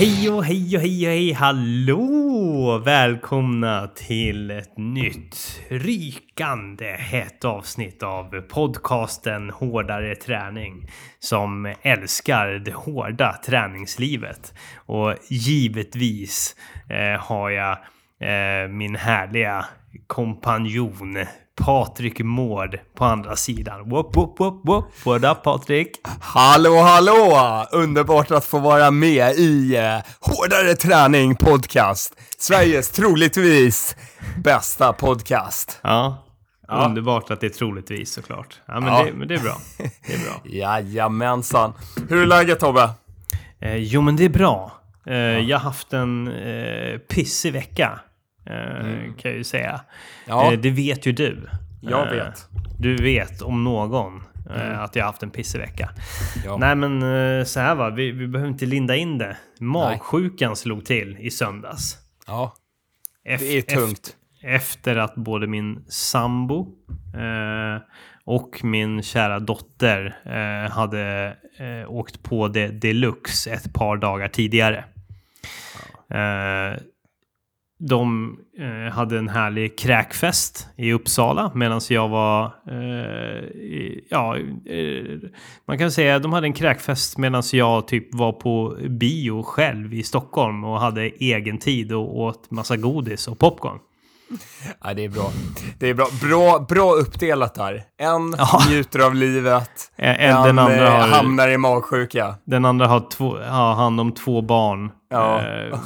Hej och hej och hej och hej, hallå! Välkomna till ett nytt rykande hett avsnitt av podcasten Hårdare träning som älskar det hårda träningslivet. Och givetvis eh, har jag eh, min härliga kompanjon Patrik Mård på andra sidan. Whoop, whoop, whoop, whoop. What up Patrik? Hallå, hallå! Underbart att få vara med i uh, Hårdare Träning Podcast. Sveriges troligtvis bästa podcast. Ja, ja. underbart att det är troligtvis såklart. Ja, men, ja. Det, men det är bra. Det är bra. Jajamensan. Hur är läget Tobbe? Eh, jo, men det är bra. Eh, ja. Jag har haft en eh, pissig vecka. Eh, mm. Kan jag ju säga. Ja. Eh, det vet ju du. Jag eh, vet. Du vet om någon mm. att jag har haft en pissig vecka. Ja. Nej men så här va, vi, vi behöver inte linda in det. Magsjukan Nej. slog till i söndags. Ja, det är tungt. Efter, efter att både min sambo eh, och min kära dotter eh, hade eh, åkt på det deluxe ett par dagar tidigare. Ja de eh, hade en härlig kräkfest i Uppsala medan jag var... Eh, ja, eh, man kan säga att de hade en kräkfest medan jag typ var på bio själv i Stockholm och hade egen tid och åt massa godis och popcorn. Ja, det är bra. Det är bra. Bra, bra uppdelat där. En ja. njuter av livet, en, en den andra eh, har, hamnar i magsjuka. Den andra har, två, har hand om två barn. Ja. Eh,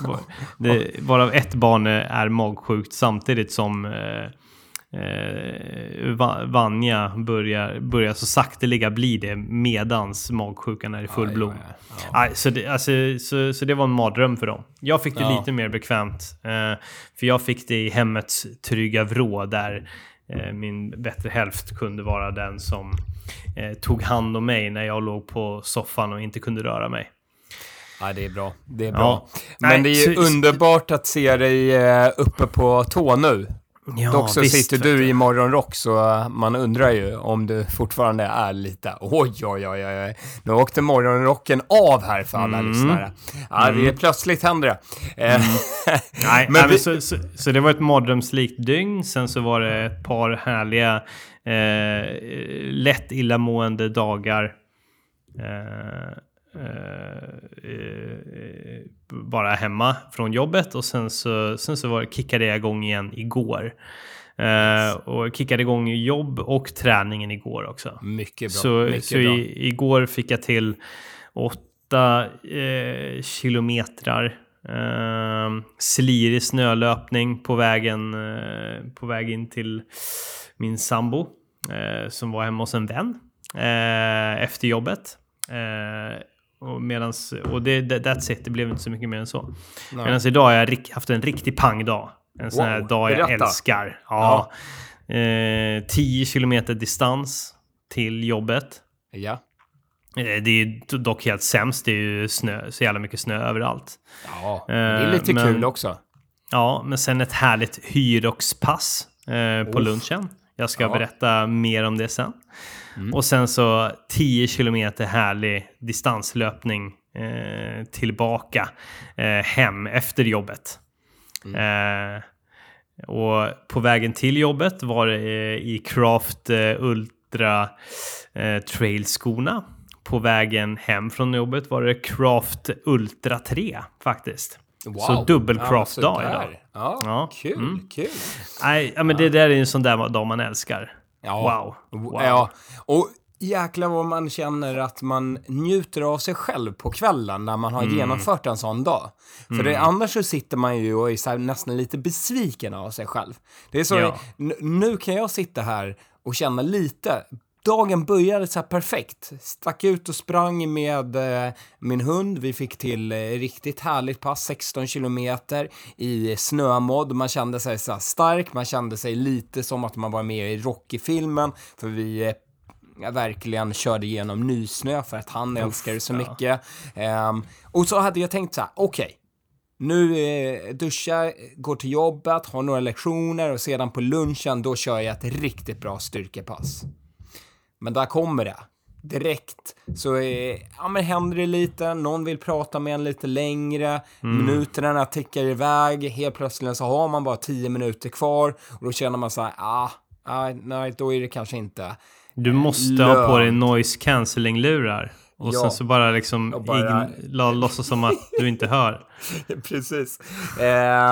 det, varav ett barn är magsjukt samtidigt som eh, eh, Vanja börjar, börjar så sakteliga bli det medans magsjukan är i full blom. Ja, ja, ja. så, det, alltså, så, så det var en mardröm för dem. Jag fick det lite mer bekvämt. Eh, för jag fick det i hemmets trygga vrå där eh, min bättre hälft kunde vara den som eh, tog hand om mig när jag låg på soffan och inte kunde röra mig. Ja, det är bra. Det är bra. Men Nej, det är ju så, underbart att se dig eh, uppe på tå nu. Ja, Dock så visst, sitter du i morgonrock så man undrar ju om du fortfarande är lite oj, oj, oj, oj. Nu åkte morgonrocken av här för alla mm. lyssnare. Ja, mm. det är plötsligt händer det. Eh, mm. nej, men vi... så, så, så, det var ett mardrömslikt dygn. Sen så var det ett par härliga, eh, lätt illamående dagar. Eh, bara hemma från jobbet och sen så, sen så var, kickade jag igång igen igår. Uh, och kickade igång jobb och träningen igår också. Mycket bra. Så, Mycket så bra. I, igår fick jag till åtta uh, kilometrar uh, slirig snölöpning på vägen uh, på väg in till min sambo som var hemma hos en vän efter jobbet. Och, medans, och det, that's it, det blev inte så mycket mer än så. Medan idag har jag haft en riktig pangdag. En sån wow, här dag jag berätta. älskar. Ja. ja. Eh, 10 kilometer distans till jobbet. Ja. Eh, det är dock helt sämst. Det är ju snö, så jävla mycket snö överallt. Ja, det är lite eh, men, kul också. Ja, men sen ett härligt hyroxpass eh, på lunchen. Jag ska ja. berätta mer om det sen. Mm. Och sen så 10 kilometer härlig distanslöpning eh, tillbaka eh, hem efter jobbet. Mm. Eh, och på vägen till jobbet var det eh, i Craft eh, Ultra eh, Trail-skorna. På vägen hem från jobbet var det Craft Ultra 3 faktiskt. Wow. Så dubbel craft-dag ja, idag. Ja, ja. kul, mm. kul. Nej, ja, men det där är en sån där dag man älskar. Ja. Wow. wow. Ja, och jäklar vad man känner att man njuter av sig själv på kvällen när man har mm. genomfört en sån dag. För mm. det, annars så sitter man ju och är nästan lite besviken av sig själv. Det är så, ja. nu kan jag sitta här och känna lite, dagen började så här perfekt. Stack ut och sprang med eh, min hund. Vi fick till eh, riktigt härligt pass, 16 kilometer i snömodd. Man kände sig så stark, man kände sig lite som att man var med i Rocky-filmen, för vi eh, verkligen körde igenom nysnö för att han älskar det så mycket. Um, och så hade jag tänkt så här, okej, okay, nu eh, duschar, går till jobbet, har några lektioner och sedan på lunchen då kör jag ett riktigt bra styrkepass. Men där kommer det. direkt så är, ja, men händer det lite, någon vill prata med en lite längre, mm. minuterna tickar iväg, helt plötsligt så har man bara tio minuter kvar och då känner man så här, ah, ah, nej, då är det kanske inte Du måste lönt. ha på dig noise cancelling-lurar. Och ja. sen så bara liksom bara... låtsas som att du inte hör. Precis.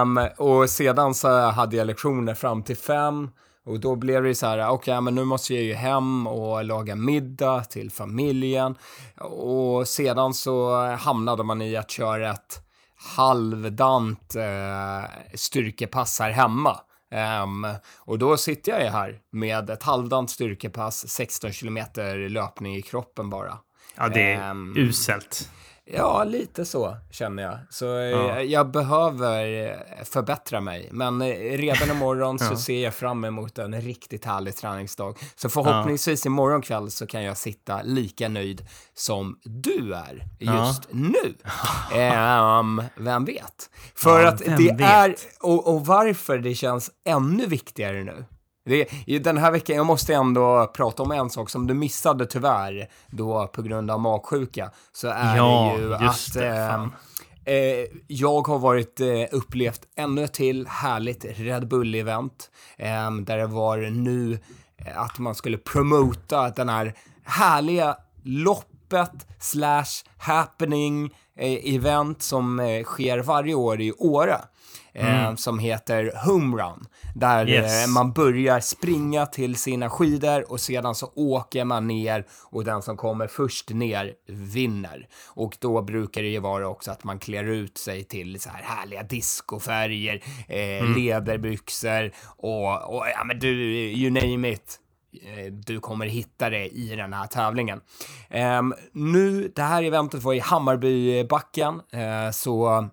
Um, och sedan så hade jag lektioner fram till fem. Och då blev det så här, okej, okay, men nu måste jag ju hem och laga middag till familjen. Och sedan så hamnade man i att köra ett halvdant eh, styrkepass här hemma. Um, och då sitter jag ju här med ett halvdant styrkepass, 16 kilometer löpning i kroppen bara. Ja, det är um, uselt. Ja, lite så känner jag. Så eh, ja. jag behöver eh, förbättra mig. Men eh, redan imorgon ja. så ser jag fram emot en riktigt härlig träningsdag. Så förhoppningsvis ja. imorgon kväll så kan jag sitta lika nöjd som du är just nu. um, vem vet? För att det vet? är, och, och varför det känns ännu viktigare nu, det, den här veckan, jag måste ändå prata om en sak som du missade tyvärr då på grund av magsjuka. Så är ja, det ju att det, eh, eh, jag har varit eh, upplevt ännu ett till härligt Red Bull-event eh, där det var nu eh, att man skulle promota den här härliga loppet slash happening eh, event som sker varje år i Åre. Mm. Eh, som heter Home Run. Där yes. eh, man börjar springa till sina skidor och sedan så åker man ner och den som kommer först ner vinner. Och då brukar det ju vara också att man klär ut sig till så här härliga discofärger, eh, mm. ledarbyxor och, och ja men du, you name it eh, du kommer hitta det i den här tävlingen. Um, nu, det här eventet var i Hammarbybacken, uh, så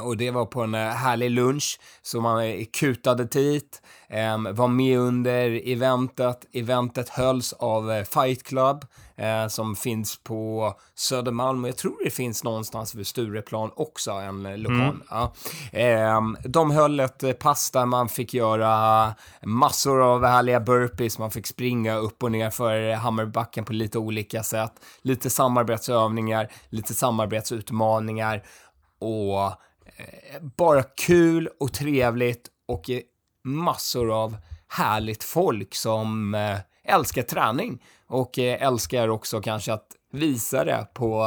och det var på en eh, härlig lunch, så man eh, kutade dit, eh, var med under eventet. Eventet hölls av eh, Fight Club, som finns på Södermalm, och jag tror det finns någonstans vid Stureplan också, en lokal. Mm. Ja. Eh, de höll ett pass där man fick göra massor av härliga burpees, man fick springa upp och ner för Hammarbacken på lite olika sätt, lite samarbetsövningar, lite samarbetsutmaningar och bara kul och trevligt och massor av härligt folk som eh, älskar träning och eh, älskar också kanske att visa det på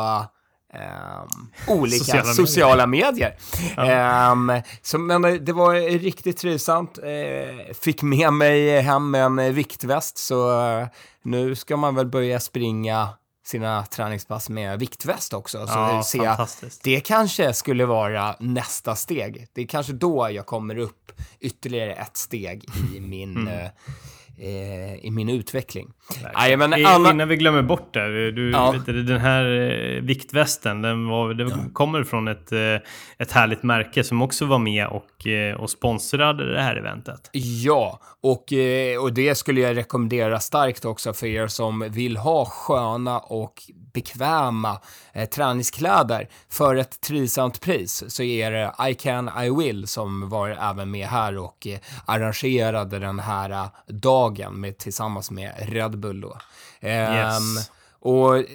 Um, olika sociala, sociala medier. medier. Um, så, men det var riktigt trivsamt. Uh, fick med mig hem en viktväst, så uh, nu ska man väl börja springa sina träningspass med viktväst också. Så ja, ser jag, det kanske skulle vara nästa steg. Det är kanske då jag kommer upp ytterligare ett steg i min mm. Eh, eh, i min utveckling. Nej, men Anna... Innan vi glömmer bort det, du, ja. vet den här eh, viktvästen, den, var, den ja. kommer från ett, eh, ett härligt märke som också var med och, eh, och sponsrade det här eventet. Ja, och, och det skulle jag rekommendera starkt också för er som vill ha sköna och bekväma träningskläder för ett trivsamt pris så är det I can, I will som var även med här och arrangerade den här eh, dagen med, tillsammans med Red Bull då. Yes. Um, och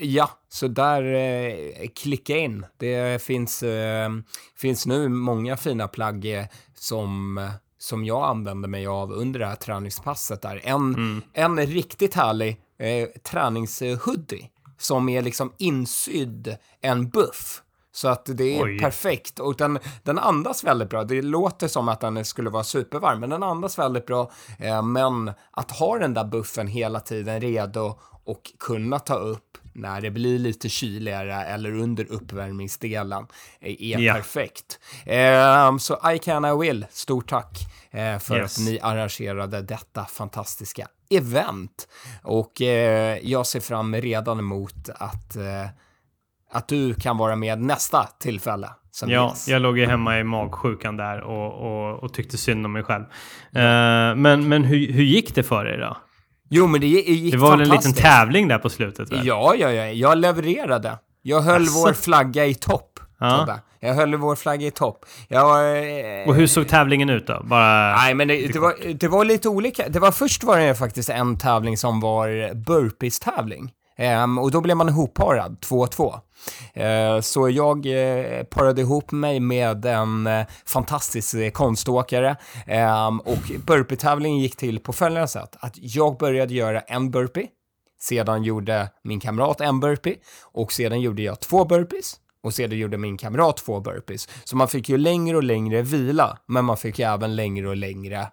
ja, så där eh, klicka in. Det finns, eh, finns nu många fina plagg eh, som som jag använde mig av under det här träningspasset där. En, mm. en riktigt härlig eh, träningshoodie som är liksom insydd en buff. Så att det är Oj. perfekt och den, den andas väldigt bra. Det låter som att den skulle vara supervarm, men den andas väldigt bra. Eh, men att ha den där buffen hela tiden redo och kunna ta upp när det blir lite kyligare eller under uppvärmningsdelen är ja. perfekt. Eh, så I can I will, stort tack eh, för yes. att ni arrangerade detta fantastiska event. Och eh, jag ser fram redan emot att, eh, att du kan vara med nästa tillfälle. ja, ges. jag låg ju hemma i magsjukan där och, och, och tyckte synd om mig själv. Uh, men men hur, hur gick det för er då? Jo, men det gick Det var en liten tävling där på slutet? Väl? Ja, ja, ja. Jag levererade. Jag höll alltså. vår flagga i topp. ja. Jag höll vår flagga i topp. Jag, eh, och hur såg tävlingen ut då? Bara... Nej, men det, det, var, det var lite olika. Det var först var det faktiskt en tävling som var burpees-tävling. Um, och då blev man ihopparad, 2-2. Eh, så jag eh, parade ihop mig med en eh, fantastisk konståkare ehm, och burpee-tävlingen gick till på följande sätt. Att jag började göra en burpee, sedan gjorde min kamrat en burpee och sedan gjorde jag två burpees och sedan gjorde min kamrat två burpees. Så man fick ju längre och längre vila, men man fick ju även längre och längre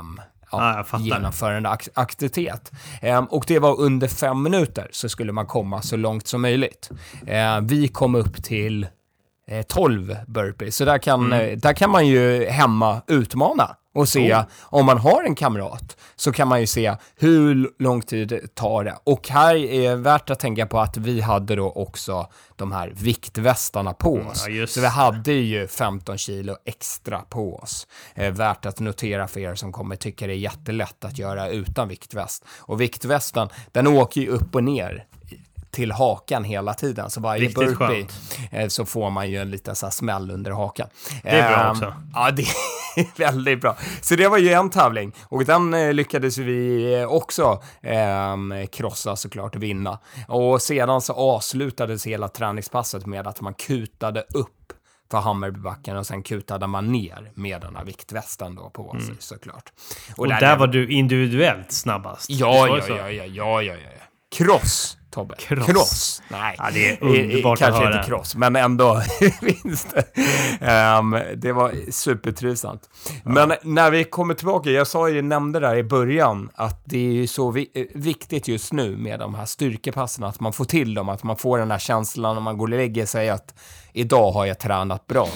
um, ja, ah, genomförande ak aktivitet. Eh, och det var under fem minuter så skulle man komma så långt som möjligt. Eh, vi kom upp till eh, 12 burpees, så där kan, mm. Eh, där kan man ju hemma utmana och se oh. om man har en kamrat så kan man ju se hur lång tid det tar det. Och här är värt att tänka på att vi hade då också de här viktvästarna på mm, oss. Ja, så vi hade ju 15 kilo extra på oss. Eh, värt att notera för er som kommer tycka det är jättelätt att göra utan viktväst. Och viktvästen, den åker ju upp och ner till hakan hela tiden. Så varje Riktigt burpee skönt. Eh, så får man ju en liten så smäll under hakan. Det är bra ehm, också. Ja, det är väldigt bra. Så det var ju en tävling och den eh, lyckades vi eh, också eh, krossa såklart och vinna. Och sedan så avslutades hela träningspasset med att man kutade upp för Hammarbybacken och sen kutade man ner med den här viktvästen då på sig mm. såklart. Och, och där, där var du individuellt snabbast? Ja, ja, ja, ja, ja, ja, ja. Kross Tobbe. Cross. cross. Nej, ja, det är underbart kanske att höra. inte cross, men ändå finns det. Um, det var supertrivsamt. Ja. Men när vi kommer tillbaka, jag sa ju, nämnde där i början, att det är ju så vi viktigt just nu med de här styrkepassen, att man får till dem, att man får den här känslan när man går och lägger sig att idag har jag tränat bra.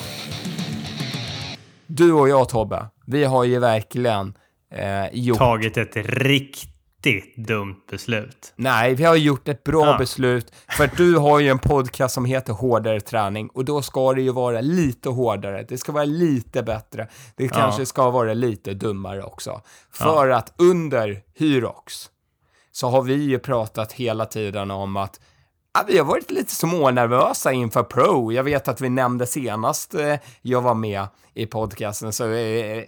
Du och jag Tobbe, vi har ju verkligen eh, gjort... Tagit ett riktigt riktigt dumt beslut. Nej, vi har gjort ett bra ja. beslut. För du har ju en podcast som heter Hårdare träning och då ska det ju vara lite hårdare. Det ska vara lite bättre. Det ja. kanske ska vara lite dummare också. För ja. att under Hyrox så har vi ju pratat hela tiden om att vi har varit lite smånervösa inför Pro. Jag vet att vi nämnde senast eh, jag var med i podcasten, så eh,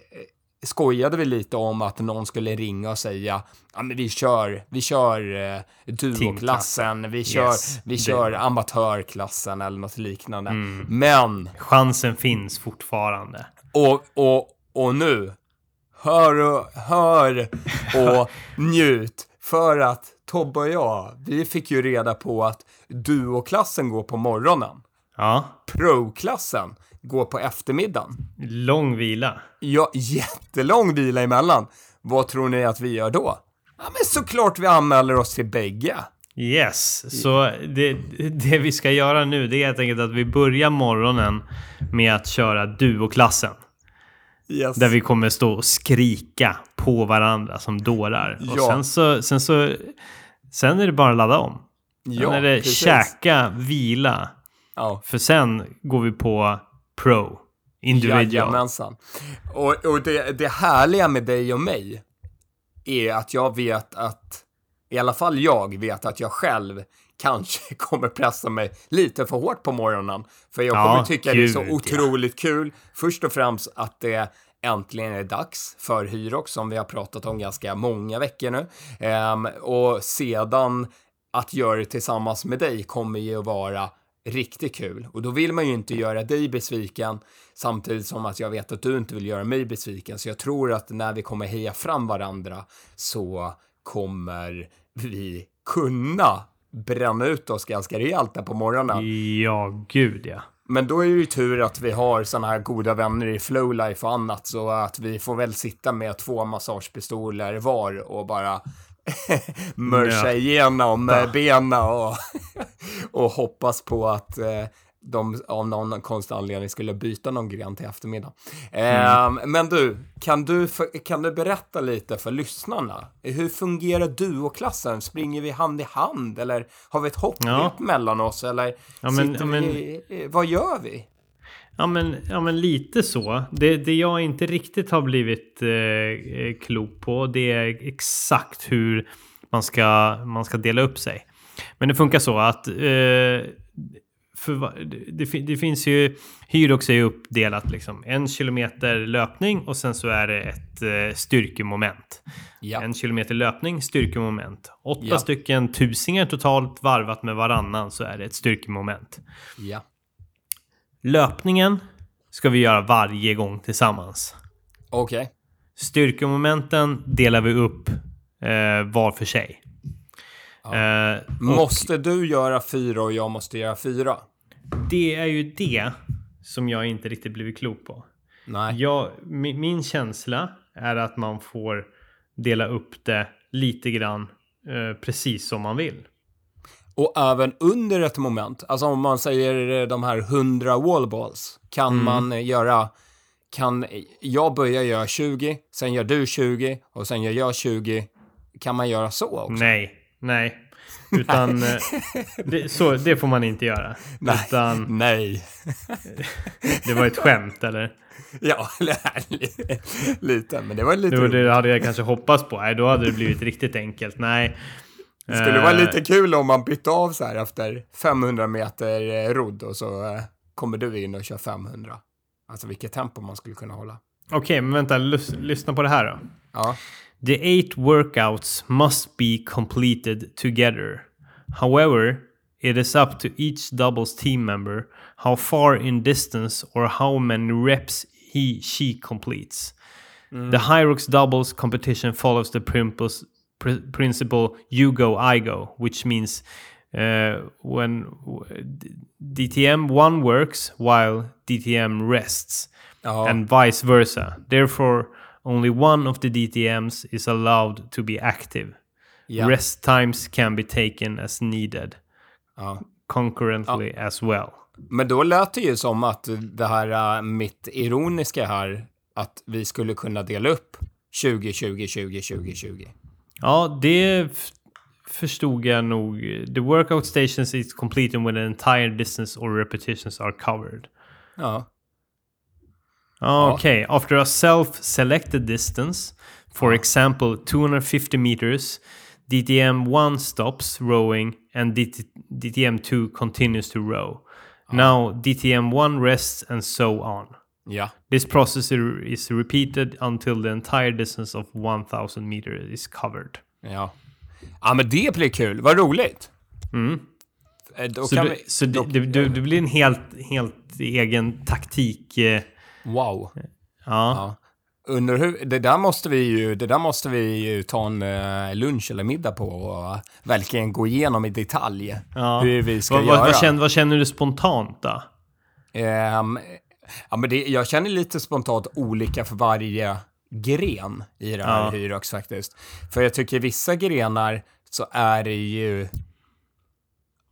skojade vi lite om att någon skulle ringa och säga ja men vi kör, vi kör eh, duoklassen, vi kör, yes, vi kör amatörklassen eller något liknande. Mm. Men... Chansen finns fortfarande. Och, och, och nu, hör och, hör och njut. För att Tobbe och jag, vi fick ju reda på att duoklassen går på morgonen. Ja. Pro-klassen går på eftermiddagen. Lång vila. Ja, jättelång vila emellan. Vad tror ni att vi gör då? Ja, men såklart vi anmäler oss till bägge. Yes, så det, det vi ska göra nu det är helt enkelt att vi börjar morgonen med att köra duoklassen. Yes. Där vi kommer stå och skrika på varandra som dårar. Ja. Och sen så, sen så... Sen är det bara att ladda om. Sen ja, är det precis. käka, vila. Ja. För sen går vi på Pro. Individual. Jajamensan. Och, och det, det härliga med dig och mig är att jag vet att, i alla fall jag vet att jag själv kanske kommer pressa mig lite för hårt på morgonen. För jag kommer ja, tycka gud, det är så otroligt ja. kul. Först och främst att det äntligen är dags för Hyrox som vi har pratat om ganska många veckor nu. Um, och sedan att göra det tillsammans med dig kommer ju att vara riktigt kul. Och då vill man ju inte göra dig besviken samtidigt som att jag vet att du inte vill göra mig besviken. Så jag tror att när vi kommer heja fram varandra så kommer vi kunna bränna ut oss ganska rejält där på morgonen. Ja, gud ja. Men då är det ju tur att vi har såna här goda vänner i Flowlife och annat så att vi får väl sitta med två massagepistoler var och bara mörsa igenom benen och, och hoppas på att eh, de av någon konstig anledning skulle byta någon gren till eftermiddag. Mm. Eh, men du, kan du, kan du berätta lite för lyssnarna? Hur fungerar duoklassen? Springer vi hand i hand eller har vi ett hopp ja. mellan oss eller ja, men, ja, vi, vad gör vi? Ja men, ja, men lite så. Det, det jag inte riktigt har blivit eh, eh, klok på det är exakt hur man ska, man ska dela upp sig. Men det funkar så att eh, för, det, det, det, finns ju, Hyrox är ju uppdelat liksom. En kilometer löpning och sen så är det ett eh, styrkemoment. Ja. En kilometer löpning, styrkemoment. Åtta ja. stycken tusingar totalt varvat med varannan så är det ett styrkemoment. Ja. Löpningen ska vi göra varje gång tillsammans. Okej. Okay. Styrkemomenten delar vi upp eh, var för sig. Ja. Eh, måste du göra fyra och jag måste göra fyra? Det är ju det som jag inte riktigt blivit klok på. Nej. Jag, min, min känsla är att man får dela upp det lite grann eh, precis som man vill. Och även under ett moment, alltså om man säger de här 100 wallballs, kan mm. man göra, kan jag börja göra 20, sen gör du 20 och sen gör jag 20. Kan man göra så också? Nej, nej. Utan eh, det, så, det får man inte göra. Nej. Utan, nej. det var ett skämt eller? Ja, lite. Men det var lite... Det, det hade jag kanske hoppats på. Nej, då hade det blivit riktigt enkelt. Nej. Det skulle vara lite kul om man bytte av så här efter 500 meter eh, rodd och så eh, kommer du in och kör 500. Alltså vilket tempo man skulle kunna hålla. Okej, okay, men vänta, lyssna på det här då. Ja. The eight workouts must be completed together. However, it is up to each doubles team member how far in distance or how many reps he she completes. Mm. The Hyrox doubles competition follows the Primpus pr principle you go, I go, which means uh, when DTM 1 works while DTM rests, oh. and vice versa. Therefore, only one of the DTMs is allowed to be active. Yeah. Rest times can be taken as needed. Ja. Concurrently ja. as well. Men då lät det ju som att det här uh, mitt ironiska här, att vi skulle kunna dela upp 20, 20, 20, 20, 20. Ja, det förstod jag nog. The workout stations is completed when the entire distance or repetitions are covered. Ja. Okay, after a self-selected distance, for example 250 meters, DTM1 stops rowing and DT DTM2 continues to row. Now DTM1 rests and so on. Yeah. This process is repeated until the entire distance of 1000 meters is covered. Ja. Ja, men det blir kul. Vad roligt. Mm. Eh, då så, vi, så då, det, det, det, blir en helt, helt egen taktik. Eh, wow. Ja. ja. Under hur, det där måste vi ju, det där måste vi ju ta en uh, lunch eller middag på och verkligen gå igenom i detalj ja. hur vi ska vad, göra. Vad känner, vad känner, du spontant då? Um, ja, men det, jag känner lite spontant olika för varje gren i det här ja. Hyrox faktiskt. För jag tycker vissa grenar så är det ju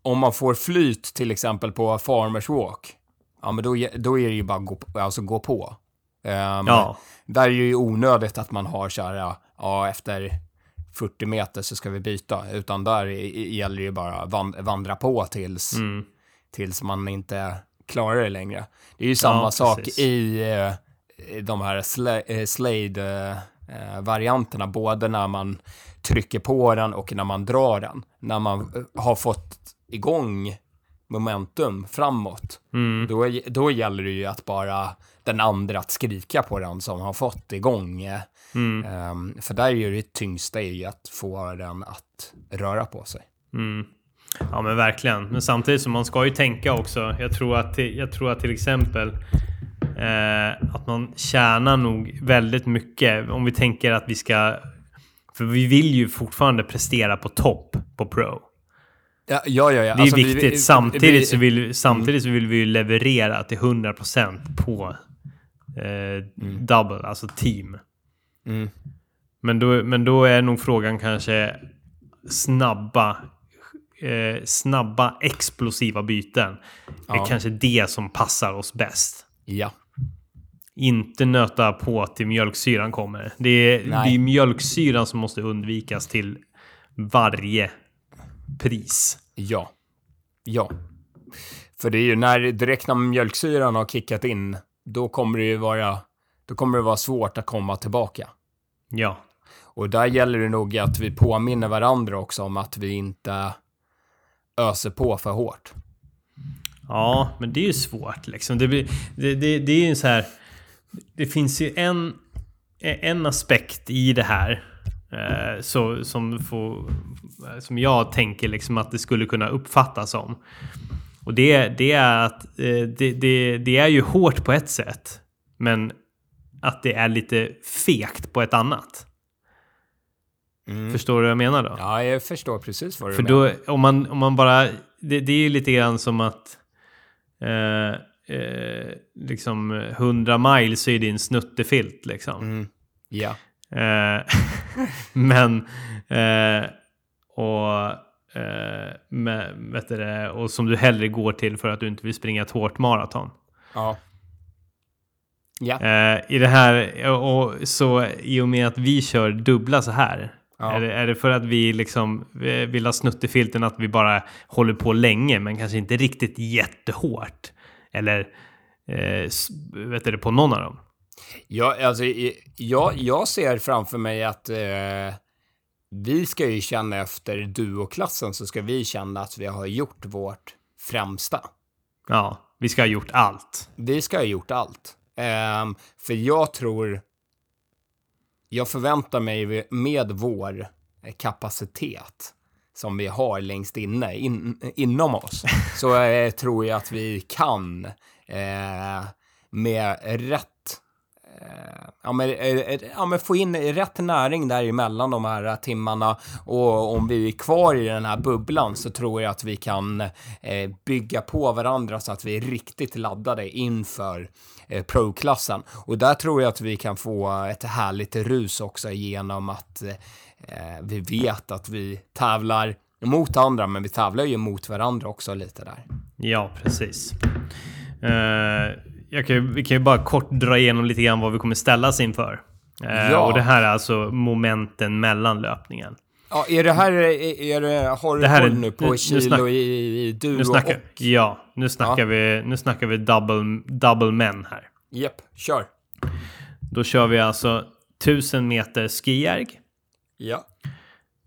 om man får flyt till exempel på Farmers Walk, ja men då, då är det ju bara gå, alltså gå på. Um, ja. Där är det ju onödigt att man har så här, ja, efter 40 meter så ska vi byta, utan där gäller det ju bara vandra på tills, mm. tills man inte klarar det längre. Det är ju samma ja, sak i uh, de här sl uh, Slade-varianterna, uh, både när man trycker på den och när man drar den. När man har fått igång momentum framåt, mm. då, då gäller det ju att bara den andra att skrika på den som har fått igång. Mm. Um, för där är ju det tyngsta är ju att få den att röra på sig. Mm. Ja men verkligen. Men samtidigt så man ska ju tänka också. Jag tror att, jag tror att till exempel eh, att man tjänar nog väldigt mycket om vi tänker att vi ska... För vi vill ju fortfarande prestera på topp på Pro. Ja, ja, ja. Det är alltså, viktigt. Vi, samtidigt, vi, så vill, samtidigt så vill vi ju leverera till 100% på eh, mm. double, alltså team. Mm. Men, då, men då är nog frågan kanske snabba, eh, snabba explosiva byten. Ja. Är kanske det som passar oss bäst. Ja. Inte nöta på till mjölksyran kommer. Det är, det är mjölksyran som måste undvikas till varje pris. Ja. Ja. För det är ju när, direkt när mjölksyran har kickat in då kommer det ju vara, då kommer det vara svårt att komma tillbaka. Ja. Och där gäller det nog att vi påminner varandra också om att vi inte öser på för hårt. Ja, men det är ju svårt liksom. Det, blir, det, det, det är ju så här... Det finns ju en, en aspekt i det här eh, så, som, får, som jag tänker liksom att det skulle kunna uppfattas som. Och det, det är att eh, det, det, det är ju hårt på ett sätt. Men att det är lite fegt på ett annat. Mm. Förstår du vad jag menar då? Ja, jag förstår precis vad du För menar. då, om man, om man bara... Det, det är ju lite grann som att... Eh, eh, liksom 100 miles är din snuttefilt liksom. Mm. Ja. Eh, men... Eh, och... Eh, med, vet det, och som du hellre går till för att du inte vill springa ett hårt maraton. Ja. Ja. Eh, I det här, och så i och med att vi kör dubbla så här. Ja. Är, det, är det för att vi liksom eh, vill ha snuttefilten att vi bara håller på länge men kanske inte riktigt jättehårt? Eller eh, vet du på någon av dem? Ja, alltså, jag, jag ser framför mig att eh, vi ska ju känna efter duoklassen så ska vi känna att vi har gjort vårt främsta. Ja, vi ska ha gjort allt. Vi ska ha gjort allt. Ehm, för jag tror... Jag förväntar mig med vår eh, kapacitet som vi har längst inne, in, inom oss, så eh, tror jag att vi kan eh, med rätt Eh, ja men, eh, eh, ja men få in rätt näring däremellan de här timmarna och om vi är kvar i den här bubblan så tror jag att vi kan bygga på varandra så att vi är riktigt laddade inför pro-klassen. Och där tror jag att vi kan få ett härligt rus också genom att vi vet att vi tävlar mot andra, men vi tävlar ju mot varandra också lite där. Ja, precis. Uh jag kan, vi kan ju bara kort dra igenom lite grann vad vi kommer ställas inför. Eh, Ja. Och det här är alltså momenten mellan löpningen. Ja, är det här, är, är det, har Det här är- nu på nu- nu kilo snack- i, i duo Nu snackar, och? ja, nu snackar, Vi, nu snackar vi double, double men här. Japp, kör. Då kör vi alltså 1000 meter skijärg, Ja.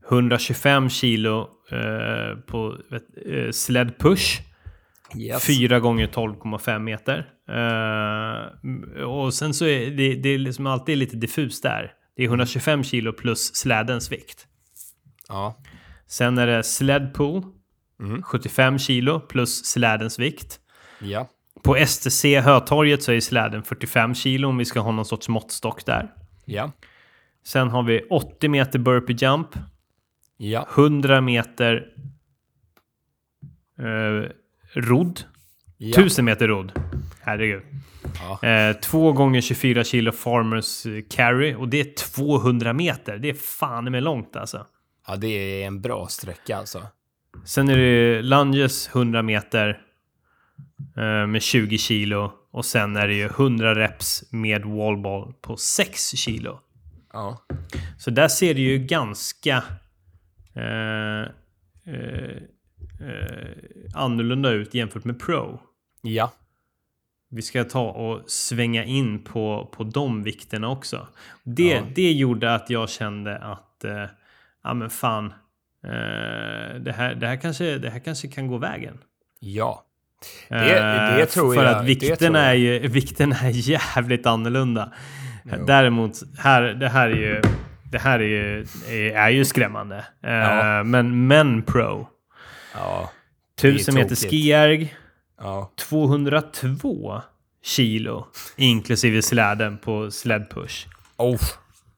125 kilo eh, på eh, sled push, Yes. 4 gånger 12,5 meter. Eh, och sen så är det, det är liksom alltid lite diffust där. Det är 125 kilo plus slädens vikt. Ja. Sen är det sled pull, 75 kilo plus slädens vikt. Ja. På STC Hötorget så är släden 45 kilo om vi ska ha någon sorts måttstock där. Ja. Sen har vi 80 meter burpee jump, Ja. 100 meter eh, rodd, Ja. 1000 meter rodd. Herregud. Ja. Eh, 2 gånger 24 kilo farmers eh, carry och det är 200 meter. Det är fan med långt alltså. ja, det är en bra sträcka alltså. Sen är det lunges 100 meter eh, med 20 kilo och sen är det ju 100 reps med wallball på 6 kilo. Ja. Så där ser det ju ganska eh, eh, eh, annorlunda ut jämfört med Pro. Ja. Vi ska ta och svänga in på, på de vikterna också. Det, Ja. det gjorde att jag kände att eh, ja men fan, eh, det, här, det, här kanske, det här kanske kan gå vägen. Ja. Det- Eh, det tror för jag- att det vikten är ju vikten är jävligt annorlunda. Jo. Däremot, här, det här är ju, det här är ju, är, är ju skrämmande. Eh, Ja. Men Men Pro, Ja. 1000 meter skijärg, Ja. 202 kilo inklusive släden på sled push. Oh.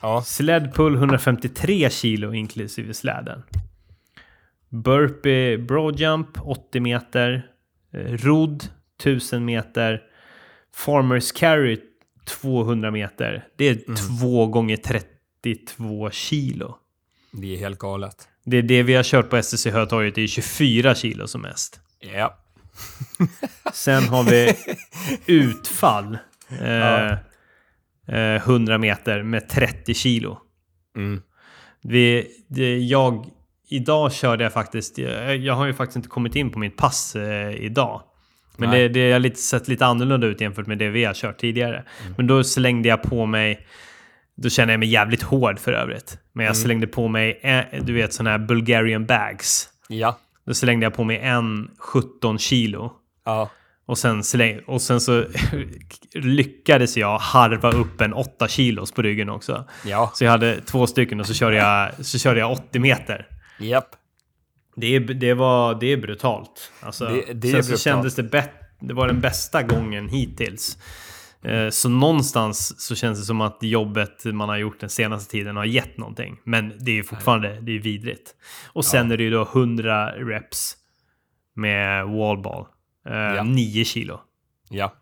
Ja. Sled pull 153 kilo inklusive släden. Burpee broad jump 80 meter. Eh, Rodd 1000 meter. Farmers carry 200 meter. Det är 2 gånger 32 kilo. Det är helt galet. Det är det vi har kört på STC Hötorget. Det är 24 kilo som mest. Ja. Sen har vi utfall. Eh, eh, 100 meter med 30 kilo. Mm. Vi, det, jag, idag körde jag faktiskt, jag, jag har ju faktiskt inte kommit in på mitt pass eh, idag. Men Nej. det, det har lite, sett lite annorlunda ut jämfört med det vi har kört tidigare. Men då slängde jag på mig, då känner jag mig jävligt hård för övrigt. Men jag slängde på mig, eh, du vet sådana här Bulgarian bags. Ja. Då slängde jag på mig en 17 kilo Ja. Och sen, släng, och sen så lyckades jag harva upp en 8 kilos på ryggen också. Ja. Så jag hade två stycken och så körde jag, så körde jag 80 meter. Japp. Det det var, det är brutalt. Alltså, Det- det är sen så brutalt. kändes det bättre. Det var den bästa gången hittills. Eh, Så någonstans så känns det som att jobbet man har gjort den senaste tiden har gett någonting. Men det är fortfarande det är vidrigt. Och sen är det ju då 100 reps med wallball. Eh, Ja. 9 kilo. Ja.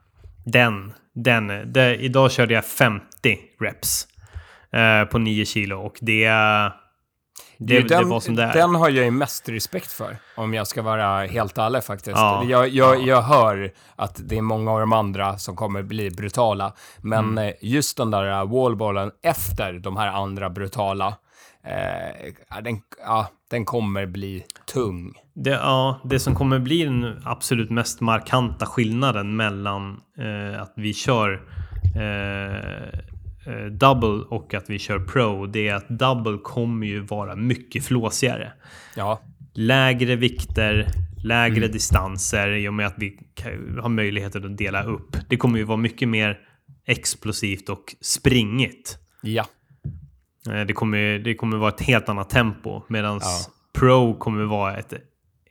Den, den, det, idag körde jag 50 reps eh, på 9 kilo och det, det, det, den, var som det är. Den har jag ju mest respekt för, om jag ska vara helt ärlig faktiskt. Ja. Jag, jag, jag hör att det är många av de andra som kommer bli brutala, men Mm. eh, just den där eh, wallballen efter de här andra brutala, eh, ja, den, ja, den kommer bli tung. Det, ja, det som kommer bli den absolut mest markanta skillnaden mellan eh, att vi kör eh, double och att vi kör pro, det är att double kommer ju vara mycket flåsigare. Ja, Lägre vikter, lägre distanser i och med att vi har möjligheter att dela upp. Det kommer ju vara mycket mer explosivt och springigt. ja, Eh, Det kommer, det kommer vara ett helt annat tempo medan Ja. Pro kommer vara ett,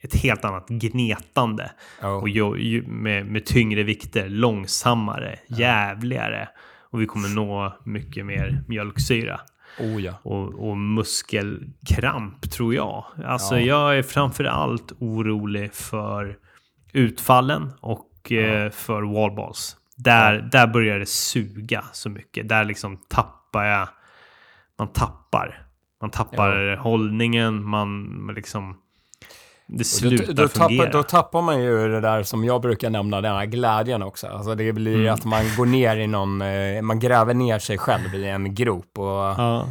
ett helt annat gnetande. Ja. Och ju, ju, med, med tyngre vikter, långsammare, jävligare. Och vi kommer nå mycket mer mjölksyra. oh ja. Och, och muskelkramp tror jag. Alltså Ja. jag är framför allt orolig för utfallen och eh, för wallballs. Där, där börjar det suga så mycket. Där liksom tappar jag... Man tappar. Man tappar hållningen, man liksom... Det slutar Då, då, fungera. tappar, då tappar man ju det där som jag brukar nämna, den här glädjen också. Alltså det blir Mm. att man går ner i någon, eh, man gräver ner sig själv i en grop och, ja.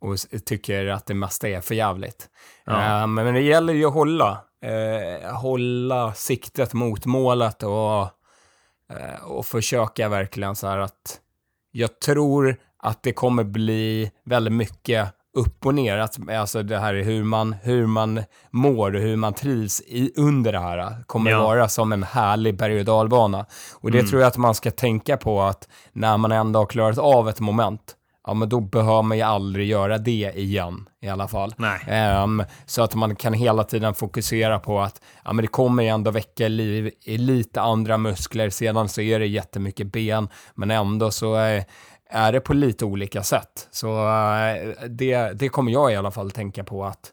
och tycker att det mesta är för jävligt. Ja. Eh, men det gäller ju att hålla, eh, hålla siktet mot målet och, eh, och försöka verkligen så här att jag tror att det kommer bli väldigt mycket upp och ner. Att, alltså det här är hur man, hur man mår och hur man trivs i, under det här kommer Ja. vara som en härlig berg och dalbana. Och det tror jag att man ska tänka på att när man ändå har klarat av ett moment, ja men då behöver man ju aldrig göra det igen i alla fall. Ehm, så att man kan hela tiden fokusera på att ja, men det kommer ju ändå väcka liv i lite andra muskler. Sedan så är det jättemycket ben, men ändå så är, är det på lite olika sätt. Så eh, det, det kommer jag i alla fall tänka på att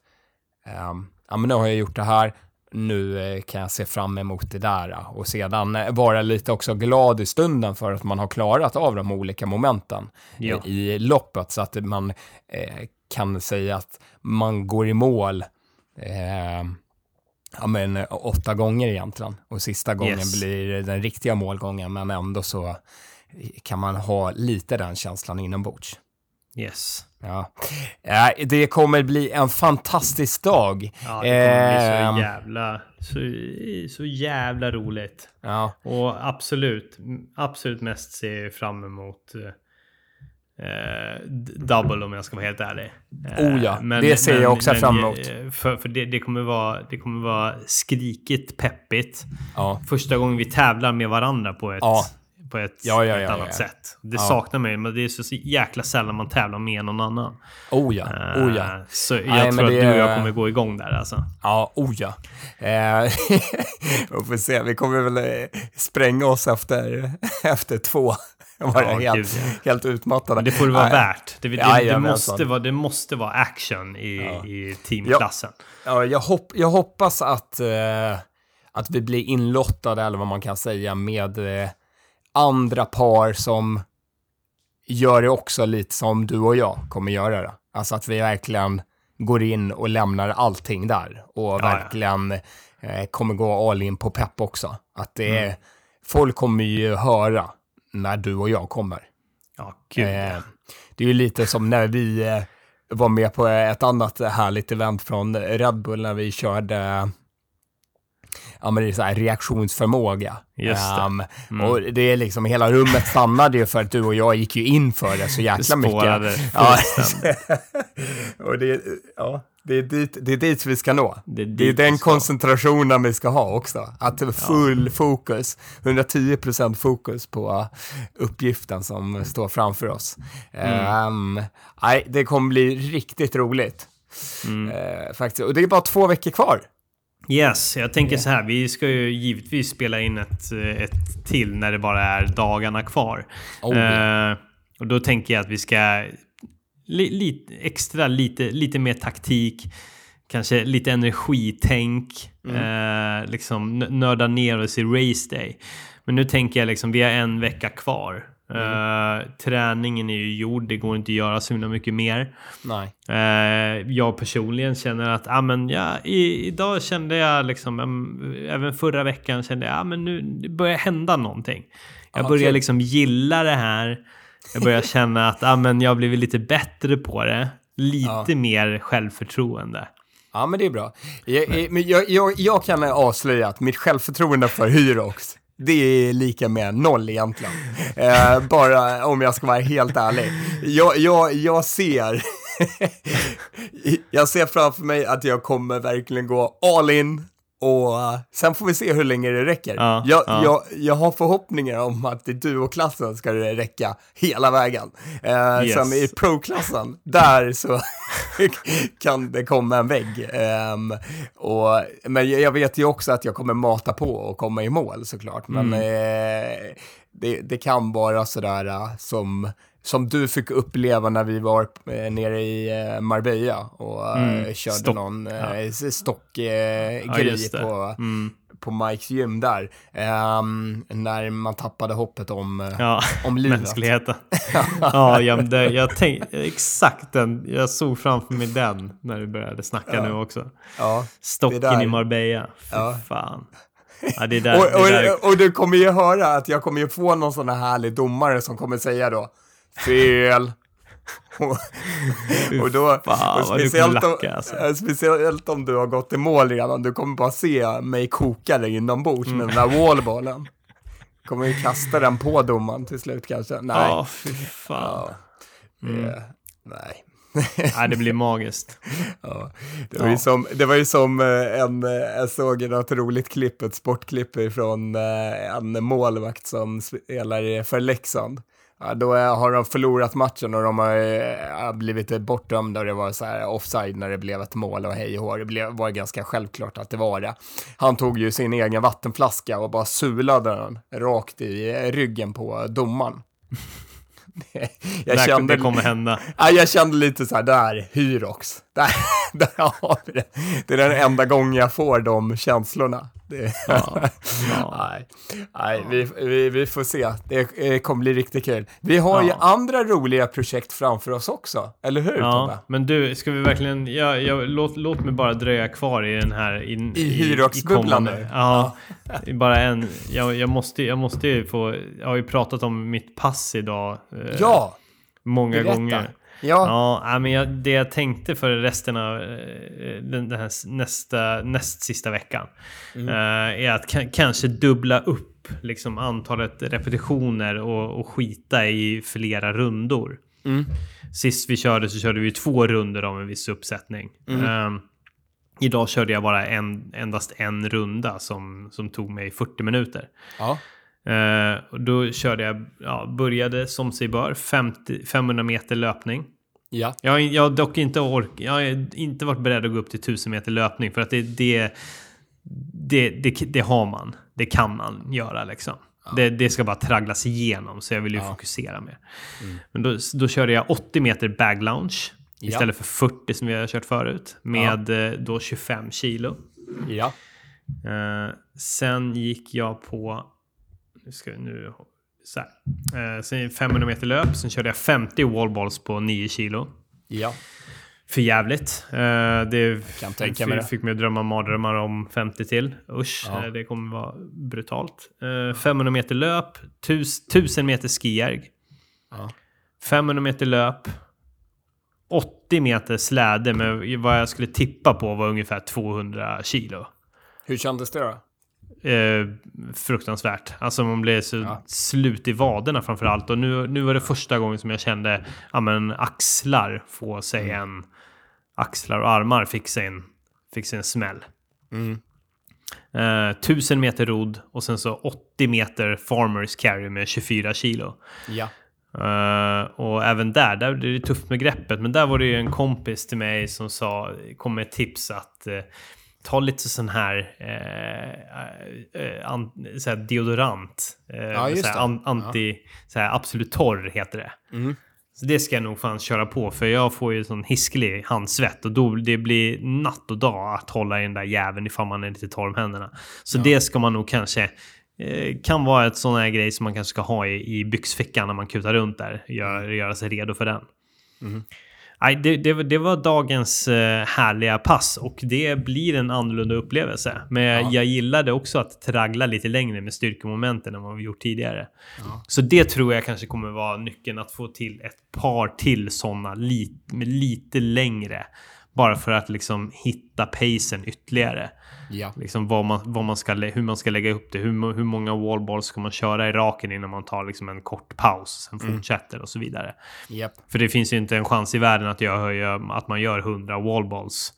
ehm, ja, men nu har jag gjort det här. Nu eh, kan jag se fram emot det där och sedan eh, vara lite också glad i stunden för att man har klarat av de olika momenten Ja. eh, i loppet så att man eh, kan säga att man går i mål eh, ja, men, eh, åtta gånger egentligen. Och sista gången Yes. blir den riktiga målgången, men ändå så kan man ha lite den känslan inombords. Yes. Ja. Det kommer bli en fantastisk dag. Ja, det kommer bli Ehm, så jävla, så, så jävla roligt. Ja, Och absolut, absolut mest ser jag fram emot eh, double om jag ska vara helt ärlig. Eh, Oh ja, det ser jag också fram emot. eh, För, för det, det, kommer vara, det kommer vara skrikigt peppigt. ja, Första gången vi tävlar med varandra på ett, Ja. På ett, Ja, ja, ett ja, annat ja. sätt. Det Ja. saknar mig, men det är så jäkla sällan man tävlar med någon annan. oh ja, Eh, oh ja. Så jag Nej, tror att det du och jag kommer gå igång där alltså. Ja, oh ja. Eh, vi får se, vi kommer väl eh, spränga oss efter, efter två. Vara Ja, helt, gud, helt utmattade. Men det får det vara värt. Det, det, det, Jajamensan. måste vara, det måste vara action i, Ja. i teamklassen. Ja, jag, hopp, jag hoppas att, eh, att vi blir inlottade, eller vad man kan säga, med eh, andra par som gör det också lite som du och jag kommer göra det. Alltså att vi verkligen går in och lämnar allting där och ja. verkligen eh, kommer gå all in på pepp också. Att det Mm. folk kommer ju höra när du och jag kommer. Ja, gud. Eh, ja. det är ju lite som när vi eh, var med på ett annat härligt event från Red Bull när vi körde ja, men det är så här reaktionsförmåga. Just det. Ehm, Och det är liksom, hela rummet stannade ju för att du och jag gick ju in för det så jäkla mycket. Spårade Ja, och det, ja, Det är, dit, det är dit vi ska nå. Det är Det är den koncentrationen vi ska ha också. Att full fokus, 110% fokus på uppgiften som står framför oss. Mm. Ehm, nej, det kommer bli riktigt roligt. Mm. Eh, faktiskt. Och det är bara två veckor kvar. Yes, jag tänker så här. Vi ska ju givetvis spela in ett, eh, ett till när det bara är dagarna kvar. Oh. Eh, och då tänker jag att vi ska li, lite extra, lite, lite mer taktik. Kanske lite energitänk. Eh, liksom n- nörda ner oss i race day. Men nu tänker jag liksom, vi har en vecka kvar. Eh, träningen är ju gjord, det går inte att göra så himla mycket mer. Nej. Eh, jag personligen känner att ah, men, ja, i, idag kände jag liksom, em, även förra veckan kände jag ah, men nu det börjar hända någonting. Jag Ja, börjar liksom gilla det här. Jag börjar känna att ah, men jag har blivit lite bättre på det. Lite Ja. mer självförtroende. Ja, men det är bra. Jag, men jag, jag, jag kan avslöja att mitt självförtroende för Hyrox, det är lika med noll egentligen. Eh, bara om jag ska vara helt ärlig. Jag, jag, jag ser... jag ser framför mig att jag kommer verkligen gå all in och eh, sen får vi se hur länge det räcker. Ja, jag, ja. Jag, jag har förhoppningar om att i duo-klassen ska det räcka hela vägen. Eh, Yes. Sen i pro-klassen, där så kan det komma en vägg. Ehm, och, men jag jag vet ju också att jag kommer mata på och komma i mål såklart. Men Mm. eh, det, det kan vara sådär eh, som, som du fick uppleva när vi var eh, nere i eh, Marbella och eh, Mm. körde Stock, någon ja. eh, stockgrej Ja, på, Mm. på Mikes gym där. Ehm, när man tappade hoppet om, Ja, om livet. mänskligheten. ja, jag, det, jag tänkte exakt den. Jag såg framför mig den när du började snacka nu också. Ja. Stocken i Marbella. Fy Ja. fan. Ja, där, Och, och, och du kommer ju höra att jag kommer ju få någon sån här härlig domare som kommer säga då fel. och, och då, fan, och speciellt, om, lacka, alltså. eh, speciellt om du har gått i mål redan, du kommer bara se mig koka dig inombords Mm. med den där wallballen. Kommer ju kasta den på domaren till slut kanske. Nej. Ja, fy fan. Ja. Mm. Det, nej. Nej, det blir magiskt. Ja, det, var ju Ja. som, det var ju som eh, en, eh, jag såg ett roligt klipp, ett sportklipp från en målvakt som spelar för Leksand. Ja, då har de förlorat matchen och de har eh, blivit bortdömda och det var så här offside när det blev ett mål och hej och. Det blev, var ganska självklart att det var det. Han tog ju sin egen vattenflaska och bara sulade den rakt i ryggen på domaren. jag, det, här, kände, det kommer hända. Ja, jag kände lite så här, där, Hyrox. Där, där har vi det. Det är den enda gången jag får de känslorna. Det, Ja. Ja. nej, nej vi, vi, vi får se. Det eh, kommer bli riktigt kul. Vi har ju Ja. andra roliga projekt framför oss också, eller hur Tobbe? Ja, men du, ska vi verkligen... Ja, jag, låt, låt mig bara dröja kvar i den här... In, I Hyrox-bubblan kommande- nu. Ja, i bara en... Jag, jag, måste, jag måste ju få... Jag har ju pratat om mitt pass idag. eh, Ja, Många berätta. gånger. Ja, Ja, men jag, det jag tänkte för resten av eh, den, den här nästa, näst sista veckan Mm. eh, är att ka- kanske dubbla upp liksom, antalet repetitioner och, och skita i flera rundor. Mm. Sist vi körde så körde vi två runder av en viss uppsättning. Mm. Eh, idag körde jag bara en, endast en runda som, som tog mig 40 minuter. ja. Eh, och då körde jag, ja, började som sig bör, 50, 500 meter löpning. ja. Jag jag har dock inte, ork, jag har inte varit beredd att gå upp till 1000 meter löpning för att det, det, det, det, det har man. Det kan man göra liksom. Det, det ska bara tragglas igenom så jag vill ju Ja. fokusera mer. Men då, då körde jag 80 meter bag lounge Ja. istället för 40 som vi har kört förut med eh, då 25 kilo. ja. Eh, sen gick jag på... Nu ska nu... Så här. Eh, sen 500 meter löp. Sen körde jag 50 wallballs på 9 kilo. ja. För jävligt. Eh, det Kan tänka mig fick mig att drömma mardrömmar om 50 till. Usch, Ja. eh, det kommer vara brutalt. Eh, 500 meter löp. 1000 meter skijärg. Ja. 500 meter löp. 80 meter släde med vad jag skulle tippa på var ungefär 200 kilo. Hur kändes det då? Eh, fruktansvärt. Alltså man blev så Ja. slut i vaderna framför allt. Och nu, nu var det första gången som jag kände ja, men, axlar få sig Mm. en, axlar och armar fick sig en, fick sig en smäll. Mm. Eh, 1000 meter rodd och sen så 80 meter farmers carry med 24 kilo. Ja. Eh, och även där, där är det tufft med greppet. Men där var det ju en kompis till mig som sa, kom med ett tips att eh, ta lite sån här, eh, eh, an, så här deodorant. Eh, Ja, just så här, det. an, anti, så här, absolut torr heter det. Mm. Så det ska jag nog fan köra på för jag får ju sån hiskelig handsvett och då det blir natt och dag att hålla i den där jäveln ifall man är lite torr om händerna. Så det ska man nog kanske eh, kan vara ett sån här grej som man kanske ska ha i, i byxfickan när man kutar runt där. Gör, göra sig redo för den. Nej, det, det, var- det var dagens eh, härliga pass och det blir en annorlunda upplevelse. Men Ja. jag gillade också att traggla lite längre med styrkemomenten än vad vi gjort tidigare. Så det tror jag kanske kommer vara nyckeln att få till ett par till sådana lite, lite längre. Bara för att liksom hitta pacen ytterligare. Ja. Liksom vad man, vad man ska, hur man ska lägga upp det. Hur, hur många wallballs ska man köra i raken innan man tar liksom en kort paus. Sen fortsätter och så vidare. Japp. För det finns ju inte en chans i världen att, jag att man gör 100 wallballs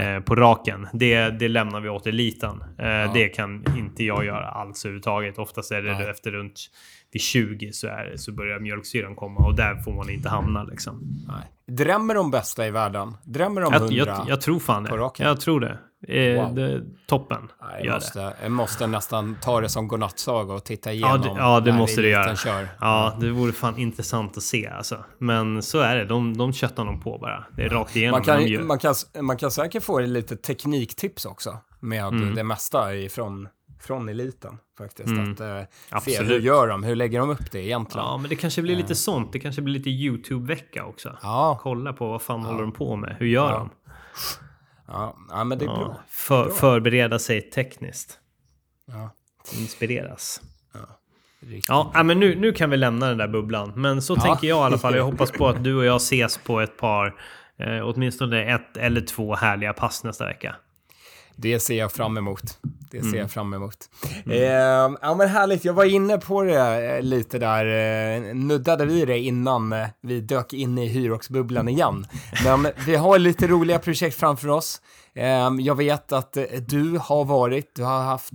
eh, på raken. Det, det lämnar vi åt eliten. Eh, Det kan inte jag göra alls överhuvudtaget. Oftast är det Nej. efter runt vid 20 så, är, så börjar mjölksyran komma och där får man inte hamna liksom. Nej. Drämmer de bästa i världen? Drämmer de Jag, hundra? jag, jag tror fan på det. raken? Jag tror det. Eh, Wow. det toppen Nej, jag, gör det. måste, jag måste nästan ta det som godnattsaga och titta igenom Ja, det, ja, det måste du göra. Kör. Ja, det vore fan intressant att se alltså. Men så är det. De, de köttar nog på bara. Det är rakt igenom. Man, kan, de man, kan, man kan säkert få lite tekniktips också med Mm. det mesta ifrån från eliten faktiskt. Att, eh, se hur gör de? Hur lägger de upp det egentligen? Ja, men det kanske blir lite sånt. Det kanske blir lite YouTube-vecka också. Ja, Kolla på vad fan håller de på med? Hur gör Ja. de? ja, ja men det är Ja. bra. För, Bra. förbereda sig tekniskt. Ja, Inspireras. riktigt. Ja, ja, men nu, nu kan vi lämna den där bubblan. Men så Ja. tänker jag i alla fall. Jag hoppas på att du och jag ses på ett par, eh, åtminstone ett eller två härliga pass nästa vecka. Det ser jag fram emot. Det ser Mm. jag fram emot. Eh, ja men härligt, jag var inne på det eh, lite där, eh, nuddade vi det innan eh, vi dök in i hyroxbubblan igen. Men vi har lite roliga projekt framför oss. Eh, jag vet att eh, du har varit, du har haft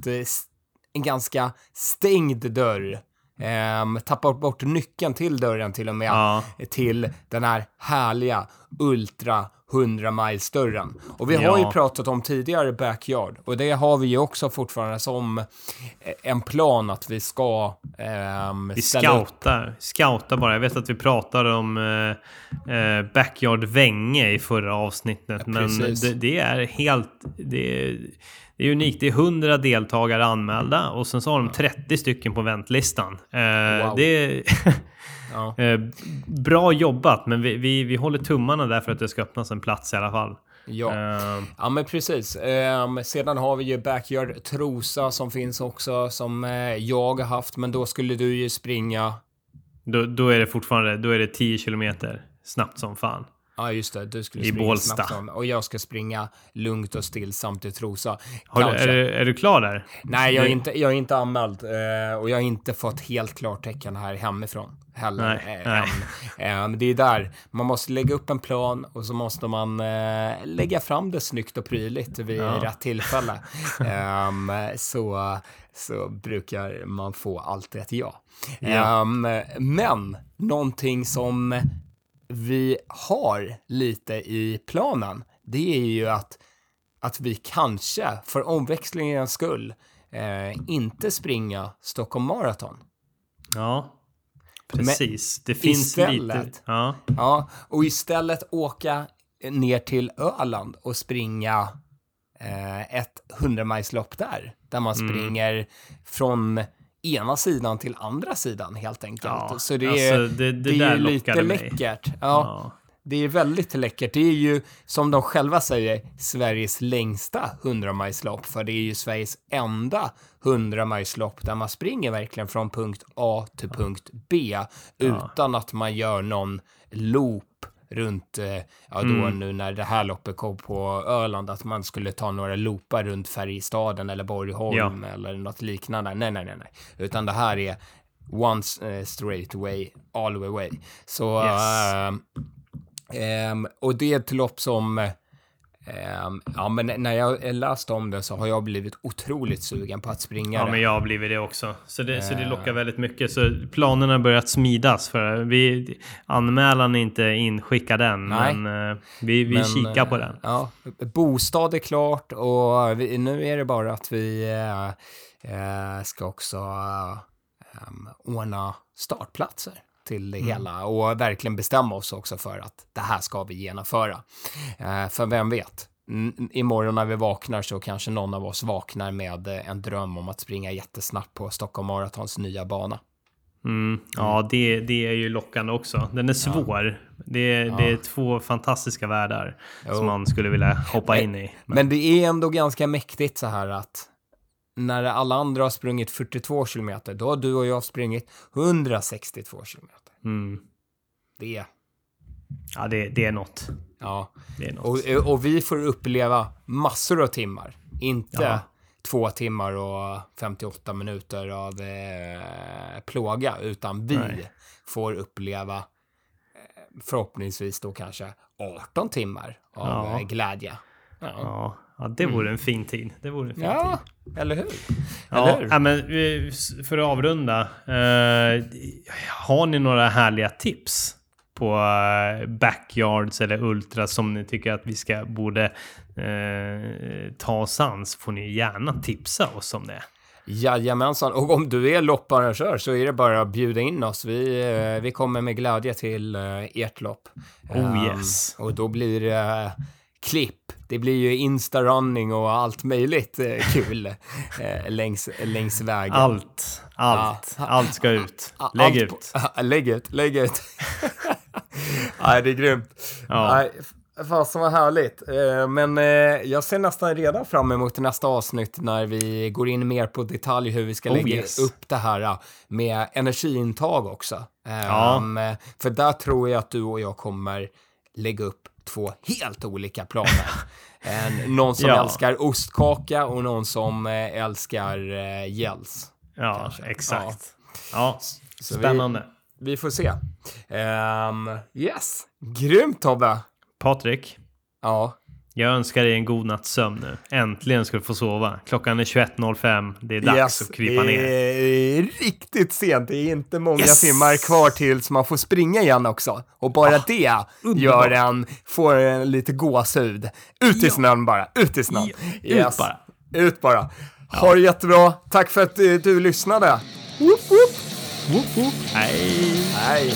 en ganska stängd dörr. Eh, tappat bort nyckeln till dörren till och med Ja. till den här härliga Ultra 100 miles dörren. Och vi har Ja. ju pratat om tidigare Backyard och det har vi ju också fortfarande som eh, en plan att vi ska ehm, Vi upp. scoutar, scoutar bara. Jag vet att vi pratade om eh, eh, Backyard Vänge i förra avsnittet. men precis. det, det är helt... Det är, det är unikt. Det är 100 deltagare anmälda och sen så har de 30 stycken på väntlistan. Eh, Wow. Det Ja. eh, bra jobbat, men vi, vi, vi håller tummarna där för att det ska öppnas en plats i alla fall. Ja. Eh, ja, men precis. Ehm, sedan har vi ju Backyard Trosa som finns också, som eh, jag har haft, men då skulle du ju springa då, då är det fortfarande då är det 10 kilometer snabbt som fan. Ja, just det. Du skulle I springa Bålsta. snabbt som- och jag ska springa lugnt och stillsamt i Trosa. Du, är, du- är du klar där? Nej, jag är inte, jag är inte anmäld eh, och jag har inte fått helt klartecken här hemifrån heller. Nej, eh, nej. Eh, men det är där, man måste lägga upp en plan och så måste man lägga fram det snyggt och prydligt vid Ja. rätt tillfälle. Ehm, så, så brukar man få allt rätt ja. Ja. Ehm, men någonting som vi har lite i planen, det är ju att, att vi kanske, för omväxlingens skull, eh, inte springa Stockholm Marathon. Ja, precis. det finns istället- lite... Ja. Ja, och istället åka ner till Öland och springa eh, ett 100-milslopp där. Där man Mm. springer från ena sidan till andra sidan helt enkelt. Ja, Så det är, alltså, det- det det är lite mig. läckert. Ja, Ja. Det är väldigt läckert. Det är ju, som de själva säger, Sveriges längsta 100-milslopp. För det är ju Sveriges enda 100-milslopp där man springer verkligen från punkt A till punkt B utan att man gör någon loop runt, eh, ja då Mm. nu när det här loppet kom på Öland, att man skulle ta några loopar runt Färjestaden eller Borgholm eller något liknande. Nej, nej, nej, nej. Utan det här är one eh, straight way, all the way. Så, Yes. ehm, ehm, och det är ett lopp som ja, men när jag läste om det så har jag blivit otroligt sugen på att springa Ja, det. men jag har blivit det också. Så det, så det lockar väldigt mycket. Så planerna har börjat smidas. För vi, anmälan är inte inskickad än, Nej. men eh, vi, vi Men, kikar på eh, den. Ja, bostad är klart och vi, nu är det bara att vi eh, eh, ska också eh, em, ordna startplatser till det hela och verkligen bestämma oss också för att det här ska vi genomföra. Eh, för vem vet? Mm, Imorgon när vi vaknar så kanske någon av oss vaknar med eh, en dröm om att springa jättesnabbt på Stockholm Marathons nya bana. Mm. Ja, det, det är ju lockande också. Den är svår. Det, är, det är två fantastiska världar Jo. som man skulle vilja hoppa in i. Men det är ändå ganska mäktigt så här att när alla andra har sprungit 42 kilometer, då har du och jag sprungit 162 kilometer. Mm. Det, Ja, det, det är något. ja. Det är något. Och, och vi får uppleva massor av timmar. Inte Ja. två timmar och 58 minuter av eh, plåga, utan vi Nej. får uppleva eh, förhoppningsvis då kanske 18 timmar av Ja. eh, glädje. Ja. Ja, ja, det vore en fin tid. Det vore en fin tid. ja, eller hur? Ja, eller hur? ja, men eh, för att avrunda. Eh, har ni några härliga tips på eh, backyards eller ultras som ni tycker att vi ska borde eh, ta oss an så får ni gärna tipsa oss om det. Jajamensan, och om du är lopparrangör så är det bara att bjuda in oss. Vi, eh, vi kommer med glädje till ert lopp. Oh, Ehm, yes. Och då blir det klipp. Det blir ju Insta-running och allt möjligt eh, kul eh, längs, längs vägen. Allt, allt, Ja. allt ska ut. Lägg Allt ut. På, lägg ut, lägg ut. Nej, det är grymt. Ja. Nej, fasen vad härligt. Eh, Men jag ser nästan redan fram emot nästa avsnitt när vi går in mer på detalj hur vi ska Oh, lägga yes. upp det här med energiintag också. Ja. eh, För där tror jag att du och jag kommer lägga upp två helt olika planer. En, någon som Ja. älskar ostkaka och någon som eh, älskar eh, gels. Ja, kanske. exakt. Ja, vi- spännande. Vi får se. Ehm, yes, grymt Tobbe. Patrik, Ja, jag önskar dig en god natts sömn nu. Äntligen ska du få sova. Klockan är 21.05. Det är dags yes. att krypa det ner. är riktigt sent. Det är inte många Yes. timmar kvar tills man får springa igen också. Och bara det Ah, underbart. gör en, får en lite gåshud. Ut i Ja. snön bara, ut i snön. Ja, ut bara. Ut bara. Ha det jättebra. Tack för att eh, du lyssnade. Woop, woop. Woop, woop. Hej! Hej.